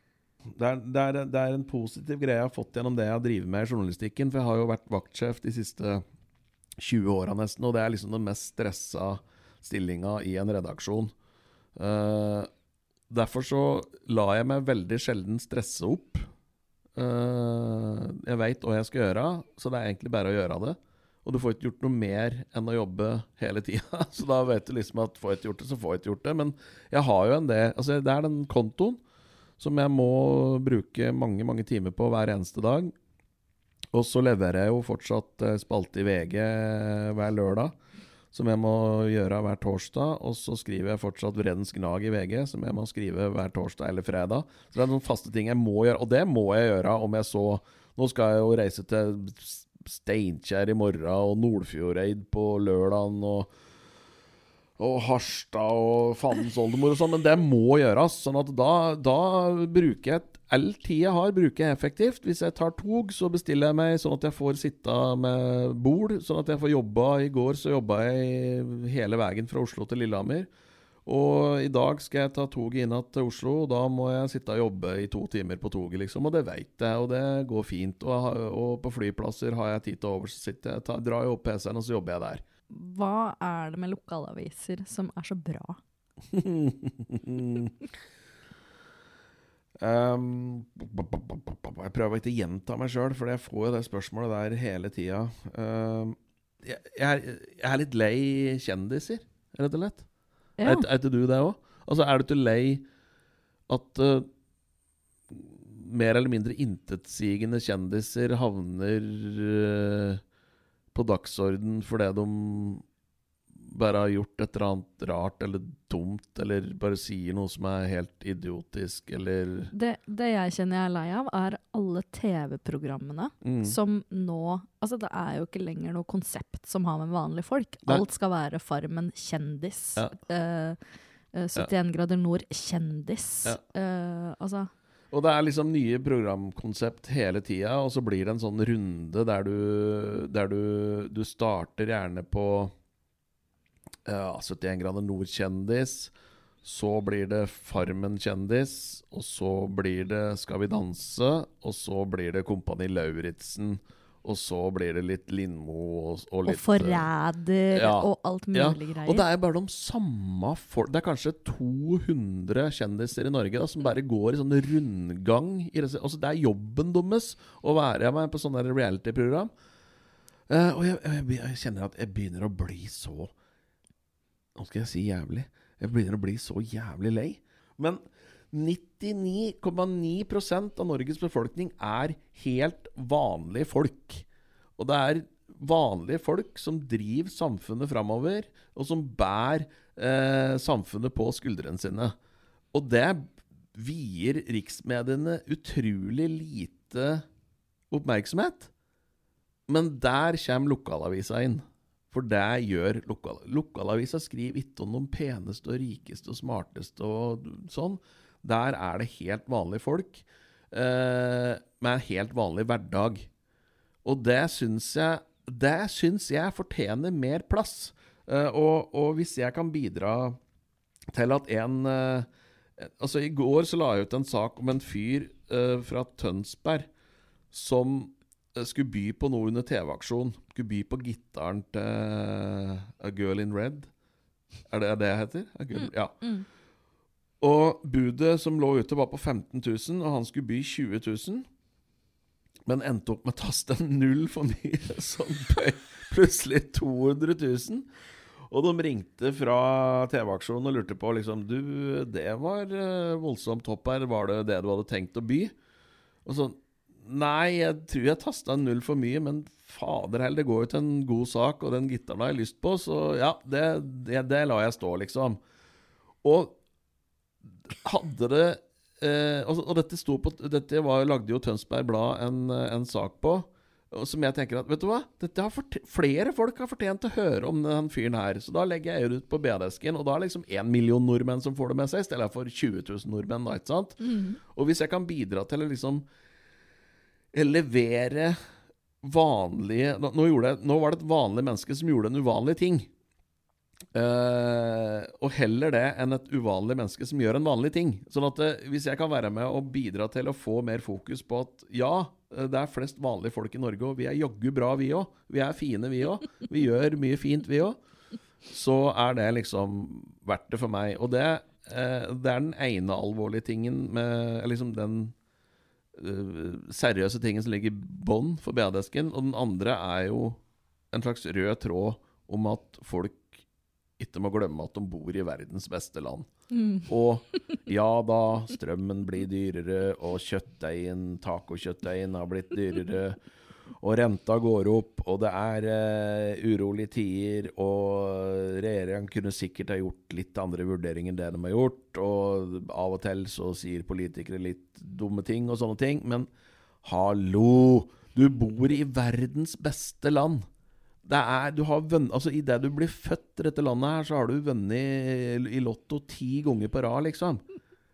Det, er, det, er, det er en positiv greie jeg har fått gjennom det jeg drevet med i journalistikken. For jeg har jo vært vaktsjef de siste 20 åra nesten, og det er liksom den mest stressa stillinga i en redaksjon. Uh, derfor så lar jeg meg veldig sjelden stresse opp. Uh, jeg veit hva jeg skal gjøre, så det er egentlig bare å gjøre det. Og du får ikke gjort noe mer enn å jobbe hele tida. Så da vet du liksom at får jeg ikke gjort det, så får jeg ikke gjort det. Men jeg har jo en del Altså, det er den kontoen som jeg må bruke mange, mange timer på hver eneste dag. Og så leverer jeg jo fortsatt eh, spalte i VG hver lørdag, som jeg må gjøre hver torsdag. Og så skriver jeg fortsatt Vredens Gnag i VG, som jeg må skrive hver torsdag eller fredag. Så det er noen faste ting jeg må gjøre, og det må jeg gjøre om jeg så Nå skal jeg jo reise til Steinkjer i morgen, og Nordfjordeid på lørdagen, og og Harstad og fandens oldemor og sånn, men det må gjøres. Sånn at da, da bruker jeg all tid jeg har, bruker jeg effektivt. Hvis jeg tar tog, så bestiller jeg meg sånn at jeg får sitte med bord, sånn at jeg får jobba. I går så jobba jeg hele veien fra Oslo til Lillehammer. Og i dag skal jeg ta toget inn til Oslo, og da må jeg sitte og jobbe i to timer på toget, liksom. Og det veit jeg, og det går fint. Og, og på flyplasser har jeg tid til overs, så sitter jeg, tar, drar jeg opp PC-en, og så jobber jeg der. Hva er det med lokalaviser som er så bra? Um, jeg prøver ikke å gjenta meg sjøl, for jeg får jo det spørsmålet der hele tida. Um, jeg, jeg, er, jeg er litt lei kjendiser, rett og slett. Ja. Er, ikke du det òg? Altså, er du ikke lei at uh, mer eller mindre intetsigende kjendiser havner uh, på dagsorden fordi de bare har gjort et eller annet rart eller dumt, eller bare sier noe som er helt idiotisk, eller Det, det jeg kjenner jeg er lei av, er alle TV-programmene mm. som nå Altså, det er jo ikke lenger noe konsept som har med vanlige folk. Nei. Alt skal være Farmen kjendis. Ja. Eh, eh, 71 grader nord kjendis. Ja. Eh, altså Og det er liksom nye programkonsept hele tida, og så blir det en sånn runde der du, der du, du starter gjerne på ja, 71 grader nord-kjendis. Så blir det Farmen-kjendis, og så blir det Skal vi danse, og så blir det Kompani Lauritzen, og så blir det litt Lindmo og, og litt Og forræder ja. og alt mulig ja, greier. Og det er bare de samme folk Det er kanskje 200 kjendiser i Norge da, som bare går i sånn rundgang. I, rese- altså, det er jobben deres å være med på sånne reality-program. Uh, og jeg, jeg, jeg kjenner at jeg begynner å bli så Nå skal jeg si jævlig. Jeg begynner å bli så jævlig lei. Men 99,9% av Norges befolkning er helt vanlige folk. Og det er vanlige folk som driver samfunnet framover, og som bærer eh, samfunnet på skuldrene sine. Og det vier riksmediene utrolig lite oppmerksomhet. Men der kommer lokalavisa inn. For det gjør lokal Lokalavisa skriver ikke om de peneste og rikeste og smarteste og sånn. Der er det helt vanlige folk eh, med en helt vanlig hverdag. Og det syns jeg Det syns jeg fortjener mer plass. Eh, og, og hvis jeg kan bidra til at en eh, Altså, i går så la jeg ut en sak om en fyr eh, fra Tønsberg som skulle by på noe under TV-aksjon. Skulle by på gitaren til eh, A Girl in Red. Er det er det jeg heter? Girl, ja. Og budet som lå ute, var på 15 000, og han skulle by 20 000. Men endte opp med å taste en null for mye, som bøy plutselig 200 000. Og de ringte fra TV-aksjonen og lurte på liksom Du, det var eh, voldsomt topp her. Var det det du hadde tenkt å by? Og sånn Nei, jeg tror jeg tasta en null for mye, men fader heller, det går jo til en god sak, og den gitaren har jeg lyst på, så ja, det, det, det lar jeg stå, liksom. Og hadde det eh, og, og dette sto på Dette var, lagde jo Tønsberg Blad en, en sak på. Og som jeg tenker at Vet du hva? Dette har forte- flere folk har fortjent å høre om den fyren her. Så da legger jeg det ut på BD-esken, og da er det liksom én million nordmenn som får det med seg, i stedet for 20 000 nordmenn. Da, ikke sant? Og hvis jeg kan bidra til å liksom levere vanlige nå, jeg, nå var det et vanlig menneske som gjorde en uvanlig ting. Uh, og heller det enn et uvanlig menneske som gjør en vanlig ting. Sånn at uh, hvis jeg kan være med og bidra til å få mer fokus på at ja, eh, det er flest vanlige folk i Norge, og vi er jaggu bra, vi òg. Vi er fine, vi òg. Vi gjør mye fint, vi òg. Så er det liksom verdt det for meg. Og det, uh, det er den ene alvorlige tingen med liksom den seriøse tingen som ligger i bånn for BA-desken. Og den andre er jo en slags rød tråd om at folk ikke må glemme at de bor i verdens beste land. Og ja da, strømmen blir dyrere, og kjøttdeigen, tacokjøttdeigen har blitt dyrere. Og renta går opp, og det er uh, urolige tider. Og regjeringen kunne sikkert ha gjort litt andre vurderinger enn det de har gjort. Og av og til så sier politikere litt dumme ting og sånne ting. Men hallo! Du bor i verdens beste land. Det er, du har vunnet, altså Idet du blir født i dette landet, her så har du vunnet i Lotto ti ganger på rad, liksom.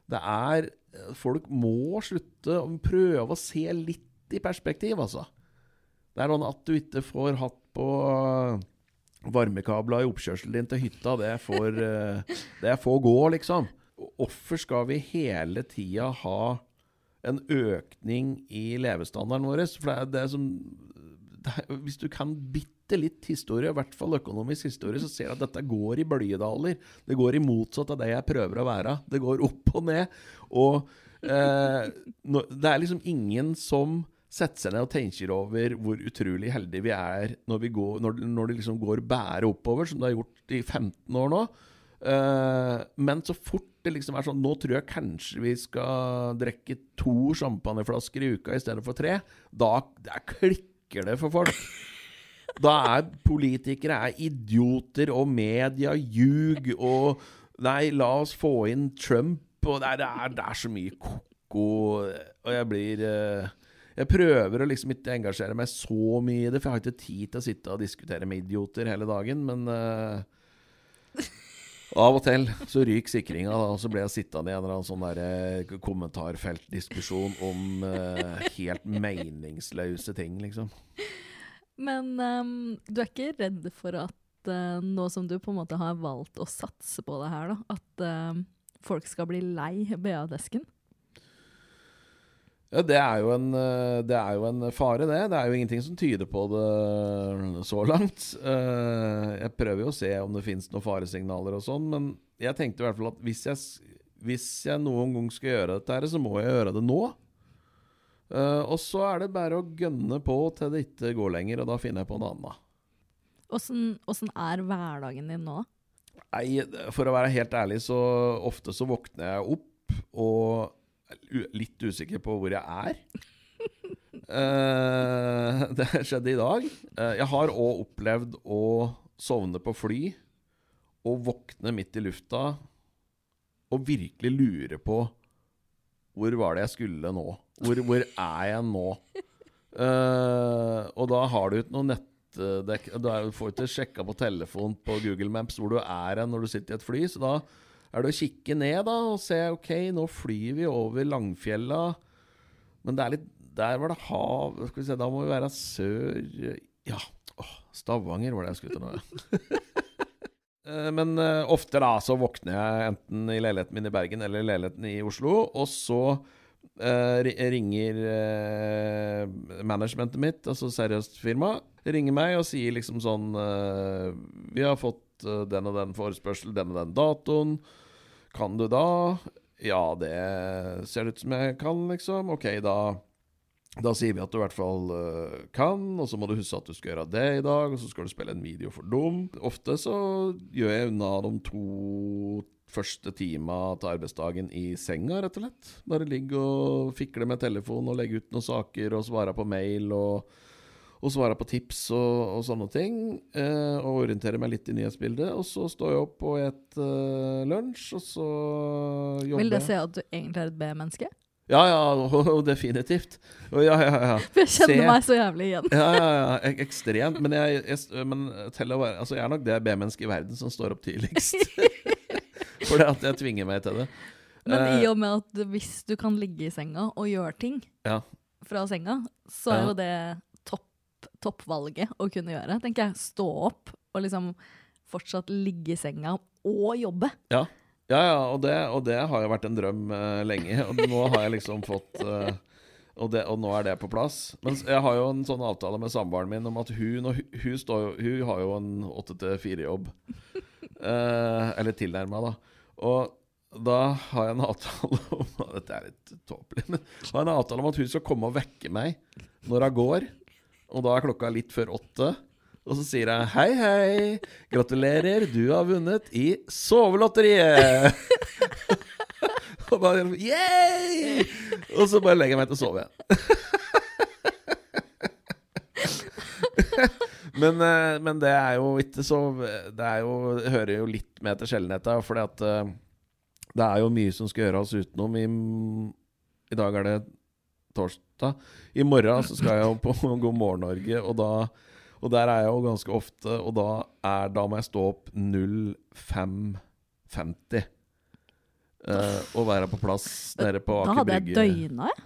Det er Folk må slutte å prøve å se litt i perspektiv, altså. Det er sånn at du ikke får hatt på øh, varmekabler i oppkjørselen din til hytta. Det får, øh, det får gå, liksom. Hvorfor skal vi hele tida ha en økning i levestandarden vår? For det er, det som er, Hvis du kan bitte litt historie, i hvert fall økonomisk historie, så ser du at dette går i bølgedaler. Det går i motsatt av det jeg prøver å være. Det går opp og ned. Og eh, det er liksom ingen som setter seg ned og tenker over hvor utrolig heldige vi er når, vi går, når, når det liksom går bære oppover, som det har gjort i 15 år nå. Uh, men så fort det liksom er sånn Nå tror jeg kanskje vi skal drikke to champagneflasker i uka i stedet for tre. Da, der klikker det for folk. Da er politikere er idioter, og media ljug, og Nei, la oss få inn Trump, og det er, det er, det er så mye ko-ko, og jeg blir eh, Jeg prøver å liksom ikke engasjere meg så mye i det, for jeg har ikke tid til å sitte og diskutere med idioter hele dagen, men uh, av og til så ryker sikringa, da, og så blir jeg sittende i en eller annen sånn eh, kommentarfeltdiskusjon om uh, helt meningsløse ting, liksom. Men um, du er ikke redd for at uh, nå som du på en måte har valgt å satse på det her, da, at folk skal bli lei BA-desken? Ja, det er, jo en, eh, det er jo en fare, det. Det er jo ingenting som tyder på det så langt. Eh, Jeg prøver jo å se om det fins noen faresignaler og sånn, men jeg tenkte i hvert fall at hvis jeg, hvis jeg noen gang skal gjøre dette, her, så må jeg gjøre det nå. Eh, og så er det bare å gønne på til det ikke går lenger, og da finner jeg på noe annet. Åssen er hverdagen din nå? Nei, for å være helt ærlig, så ofte så våkner jeg opp og litt usikker på hvor jeg er. Uh, det skjedde i dag. Uh, jeg har òg opplevd å sovne på fly og våkne midt i lufta og virkelig lure på hvor var det jeg skulle nå? Hvor, hvor er jeg nå? Uh, og da har du ikke noe nettdekk Du får ikke sjekka på telefon på Google Maps hvor du er når du sitter i et fly, så da er det å kikke ned da og se OK, nå flyr vi over Langfjella. Men det er litt Der var det hav Skal vi se, da må vi være sør Ja, åh, Stavanger var det jeg skulle til nå. ja. Men eh, ofte da så våkner jeg enten i leiligheten min i Bergen eller i leiligheten i Oslo, og så Uh, ringer uh, managementet mitt, altså seriøst firma, ringer meg og sier liksom sånn uh, Vi har fått eh, den og den forespørsel, den og den datoen. Kan du da? Ja, det ser det ut som jeg kan, liksom. Ok, da da sier vi at du i hvert fall eh, kan, og så må du huske at du skal gjøre det i dag, og så skal du spille en video for dem. Ofte så gjør jeg unna de to første tima til arbeidsdagen i senga, rett og slett. Bare ligge og fikle med telefon og legge ut noen saker og svare på mail og, og svare på tips og, og sånne ting. Eh, og orientere meg litt i nyhetsbildet. Og så står jeg opp og spiser lunsj, og så jobber Vil det si at du egentlig er et B-menneske? Ja, ja, og definitivt. Og ja, ja, ja. For jeg kjenner Se. meg så jævlig igjen. Ja, ja, ja, ek- ekstremt. Men jeg, jeg, men til å være, altså jeg er nok det B-mennesket i verden som står opp tidligst. Fordi at jeg tvinger meg til det. Men Eh, i og med at hvis du kan ligge i senga og gjøre ting Ja. fra senga, så er jo det toppvalget å kunne gjøre. tenker jeg. Stå opp og liksom fortsatt ligge i senga og jobbe. Ja, ja, ja og, det, og det har jo vært en drøm uh, lenge. Og nå har jeg liksom fått uh, og, det, og nå er det på plass. Men jeg har jo en sånn avtale med samboeren min om at hun, hun, hun, jo- hun har jo en åtte til fire-jobb. Uh, eller tilnærma, da. Og da har jeg en avtale om Dette er litt tåpelig, men har en avtale om at hun skal komme og vekke meg når hun går. Og da er klokka litt før åtte. Og så sier jeg hei, hei, gratulerer, du har vunnet i sovelotteriet! og bare yeah! Og så bare legger jeg meg til å sove igjen. men, eh, men det er jo ikke så Det er jo, hører jo litt med til sjeldenheta, fordi at eh, det er jo mye som skal gjøres utenom. I, I dag er det torsdag. I morgen så skal jeg jo på God morgen Norge, og da og der er jeg jo ganske ofte, og da, er, da må jeg stå opp 05.50. Uh, og være på plass nede på Da hadde jeg Brygge. døgna, jeg.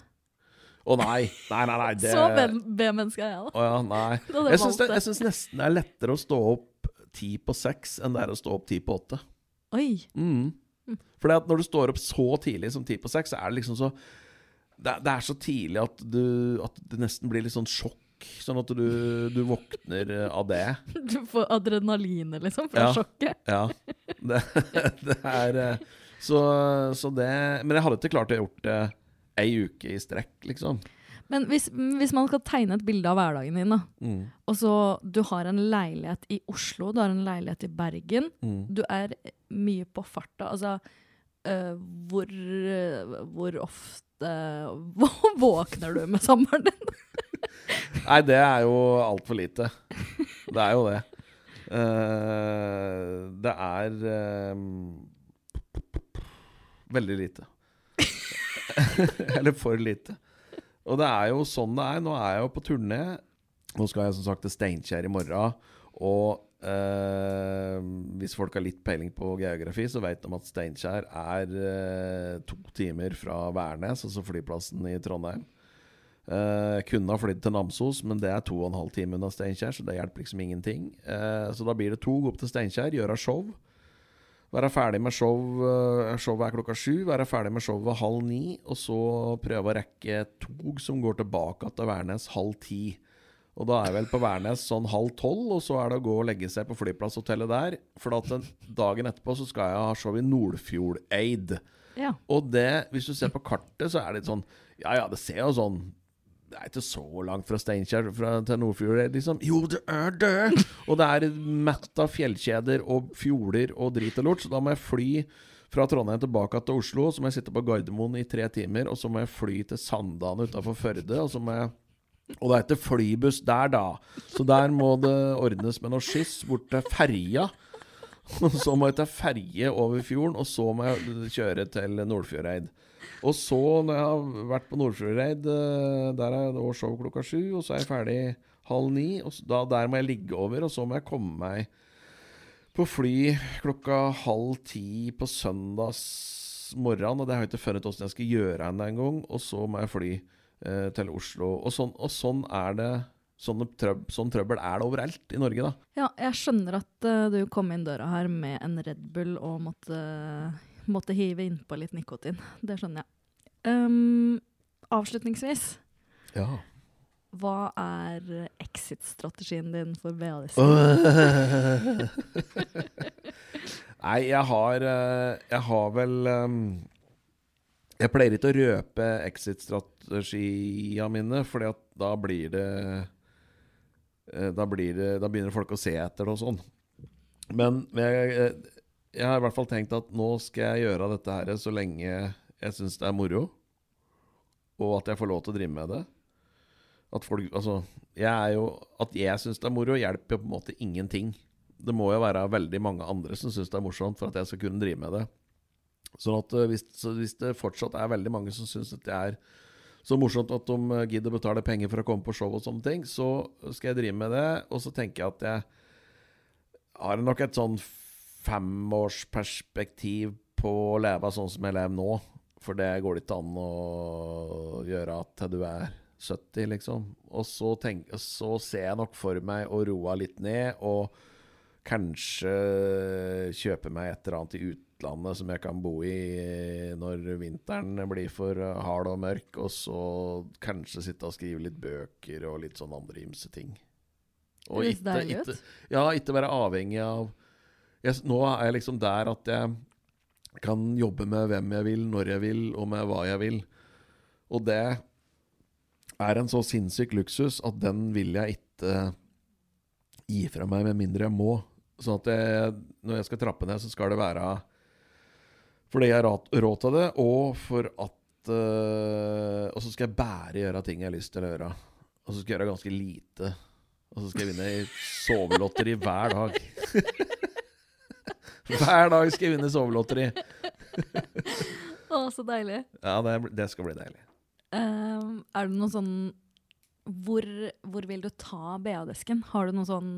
Å nei! Nei, nei, nei. Det, Så B-menneske er jeg, da. Å ja, nei. Jeg syns, det, jeg syns nesten det er lettere å stå opp ti på seks enn det er å stå opp ti på åtte. Oi. Mm. Fordi at når du står opp så tidlig som ti på seks, så er det liksom så det, det er så tidlig at, du, at det nesten blir litt sånn sjokk. Sånn at du, du våkner eh, av det. Du får adrenalinet, liksom, fra Ja. sjokket. Ja. Det, det er eh, så, så det Men jeg hadde ikke klart å gjort det ei uke i strekk, liksom. Men hvis, hvis man skal tegne et bilde av hverdagen din, da, Mm. og så du har en leilighet i Oslo, du har en leilighet i Bergen, Mm. du er mye på farta, altså øh, hvor, øh, hvor ofte våkner du med samboeren din? Nei, det er jo altfor lite. Det er jo det. Uh, det er uh, veldig lite. Eller for lite. Og det er jo sånn det er. Nå er jeg jo på turné. Nå skal jeg som sagt til Steinkjer i morgen. Og eh, hvis folk har litt peiling på geografi, så vet de at Steinkjer er uh, to timer fra Værnes, altså flyplassen i Trondheim. Uh, kunne ha flydd til Namsos, men det er to og en halv time unna Steinkjer, så det hjelper liksom ingenting. Så da blir det to, opp til Steinkjer, gjøre show. Være ferdig med show Showet er klokka sju. Være ferdig med showet halv ni. Og så prøve å rekke tog som går tilbake til Værnes halv ti. Og da er jeg vel på Værnes sånn halv tolv, og så er det å gå og legge seg på flyplasshotellet der. For dagen etterpå så skal jeg ha show i Nordfjordeid. Ja. Og det, hvis du ser på kartet, så er det litt sånn Ja ja, det ser jo sånn Det er ikke så langt fra Steinkjer fra- til Nordfjord, liksom. Jo, det er det! Og det er mett av fjellkjeder og fjorder og drit og lort, så da må jeg fly fra Trondheim tilbake til Oslo. Så må jeg sitte på Gardermoen i tre timer, og så må jeg fly til Sandane utafor Førde. Og så må jeg og det er ikke flybuss der, da. Så der må det ordnes med noe skyss bort til ferja. Og så må jeg ta ferje over fjorden, og så må jeg kjøre til Nordfjordeid. Og så, når jeg har vært på Nordfjordeid, eh, der er det show klokka sju, og så er jeg ferdig halv ni. Og da, der må jeg ligge over, og så må jeg komme meg på fly klokka halv ti på søndags morgen, og det har jeg ikke funnet åssen jeg skal gjøre ennå engang. Og så må jeg fly til Oslo. Og sånn, og sånn er det Sånne trøb sånn trøbbel er det overalt i Norge, da. Ja, jeg skjønner at uh, du kom inn døra her med en Red Bull og måtte, måtte hive innpå litt nikotin. Det skjønner jeg. Um, avslutningsvis, Ja. hva er exit-strategien din for BADS? Nei, jeg har eh, Jeg har vel ehm, Jeg pleier ikke å røpe exit-strategia mine, fordi da blir det eh, Da blir det Da begynner folk å se etter det og sånn. Men jeg, eh, jeg har i hvert fall tenkt at nå skal jeg gjøre dette her så lenge jeg syns det er moro, og at jeg får lov til å drive med det. At folk Altså, jeg jo At jeg syns det er moro, hjelper jo på en måte ingenting. Det må jo være veldig mange andre som syns det er morsomt for at jeg skal kunne drive med det. Sånn at eh, hvis, hvis det fortsatt er veldig mange som syns det er så morsomt at de eh, gidder å betale penger for å komme på show og sånne ting, så skal jeg drive med det. Og så tenker jeg at jeg har nok et sånn femårsperspektiv på å leve sånn som jeg lever nå. For det går det ikke an å gjøre til du er 70, liksom. Og så, tenk, så ser jeg nok for meg å roe litt ned, og kanskje kjøpe meg et eller annet i utlandet som jeg kan bo i når vinteren blir for hard og mørk, og så kanskje sitte og skrive litt bøker og litt sånn andre ymse ting. Det ikke, ja, ikke være avhengig av jeg, Nå er jeg liksom der at jeg kan jobbe med hvem jeg vil, når jeg vil, og med hva jeg vil. Og det er en så sinnssyk luksus at den vil jeg ikke gi fra meg med mindre jeg må. Sånn at jeg, når jeg skal trappe ned, så skal det være fordi jeg har råd- til det, og for at uh, Og så skal jeg bare gjøre ting jeg har lyst til å gjøre. Og så skal jeg gjøre ganske lite. Og så skal jeg vinne i sovelotteri hver dag. hver dag skal jeg vinne sovelotteri. Å, så deilig. Ja, det, det skal bli deilig. Um, er det noe sånn hvor, hvor vil du ta BA-desken? Har du noen sånn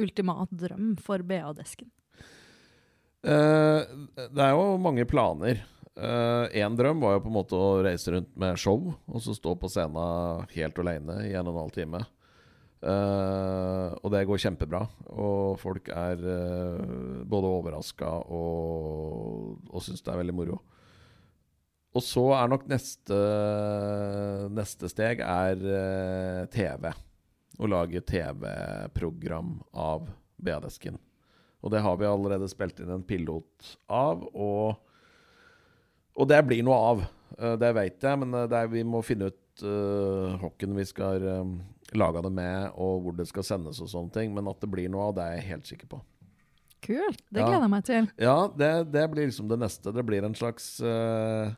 ultimat drøm for BA-desken? Eh, det er jo mange planer. Én drøm var jo på en måte å reise rundt med show, og så stå på scenen helt alene i en og en halv time. Uh, og det går kjempebra, og folk er uh, både overraska og, og syns det er veldig moro. Og så er nok neste, neste steg er uh, TV. Å lage TV-program av BA-desken. Og det har vi allerede spilt inn en pilot av, og, og det blir noe av. Eh, det vet jeg, men eh, er, vi må finne ut uh, hokken vi skal uh, lage det med, og hvor det skal sendes og sånne ting. Men at det blir noe av, det er jeg helt sikker på. Kult. Det gleder jeg meg til. Ja, det, det blir liksom det neste. Det blir en slags uh,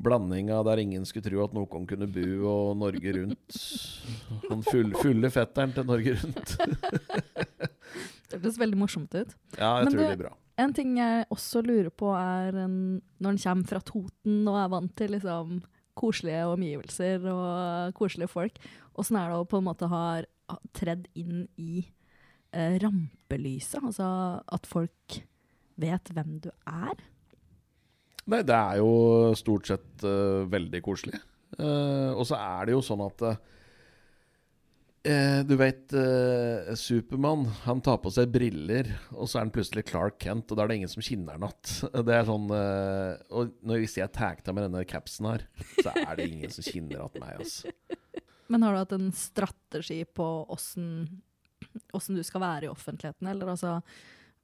blanding av der ingen skulle tro at noen kunne bo, og Norge Rundt. Han full, fulle fetteren til Norge Rundt. Det høres veldig morsomt ut. Ja, jeg Men tror det- det blir bra. En ting jeg også lurer på, er en, når en kommer fra Toten og er vant til liksom koselige omgivelser og koselige folk, åssen er det å på en måte ha tredd inn i eh, rampelyset? Altså at folk vet hvem du er? Nei, det er jo stort sett uh, veldig koselig. Uh, og så er det jo sånn at eh, Du vet, eh, Supermann han tar på seg briller, og så er han plutselig Clark Kent, og da er det ingen som kinner han igjen. Det er sånn eh, Og når hvis jeg tagta med denne capsen her, så er det ingen som kinner igjen meg, altså. Men har du hatt en strategi på åssen du skal være i offentligheten, eller altså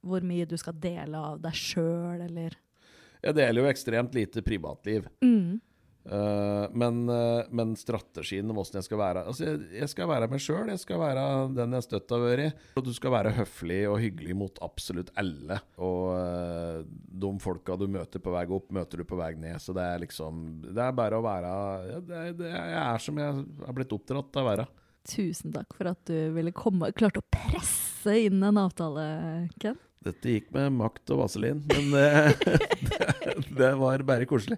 hvor mye du skal dele av deg sjøl, eller Jeg deler jo ekstremt lite privatliv. mm. Eh, men, uh, men strategien om åssen jeg skal være Altså, jeg, jeg skal være meg sjøl. Jeg skal være den jeg støtt har vært. Og du skal være høflig og hyggelig mot absolutt alle. Og uh, de folka du møter på vei opp, møter du på vei ned. Så det er liksom Det er bare å være ja, det, er- det, Jeg er som jeg har blitt oppdratt til å være. Tusen takk for at du ville komme klarte å presse inn en avtale, Ken. Dette gikk med makt og vaselin, men det, det, det var bare koselig.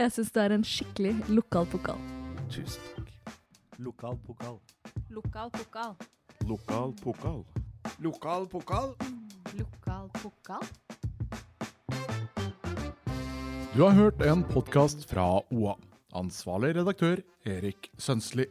Jeg syns det er en skikkelig lokal pokal. Tusen takk. Lokal pokal. Lokal pokal. Lokal pokal. Lokal pokal. Lokal pokal. Du har hørt en podkast fra OA. Ansvarlig redaktør Erik Sønsli.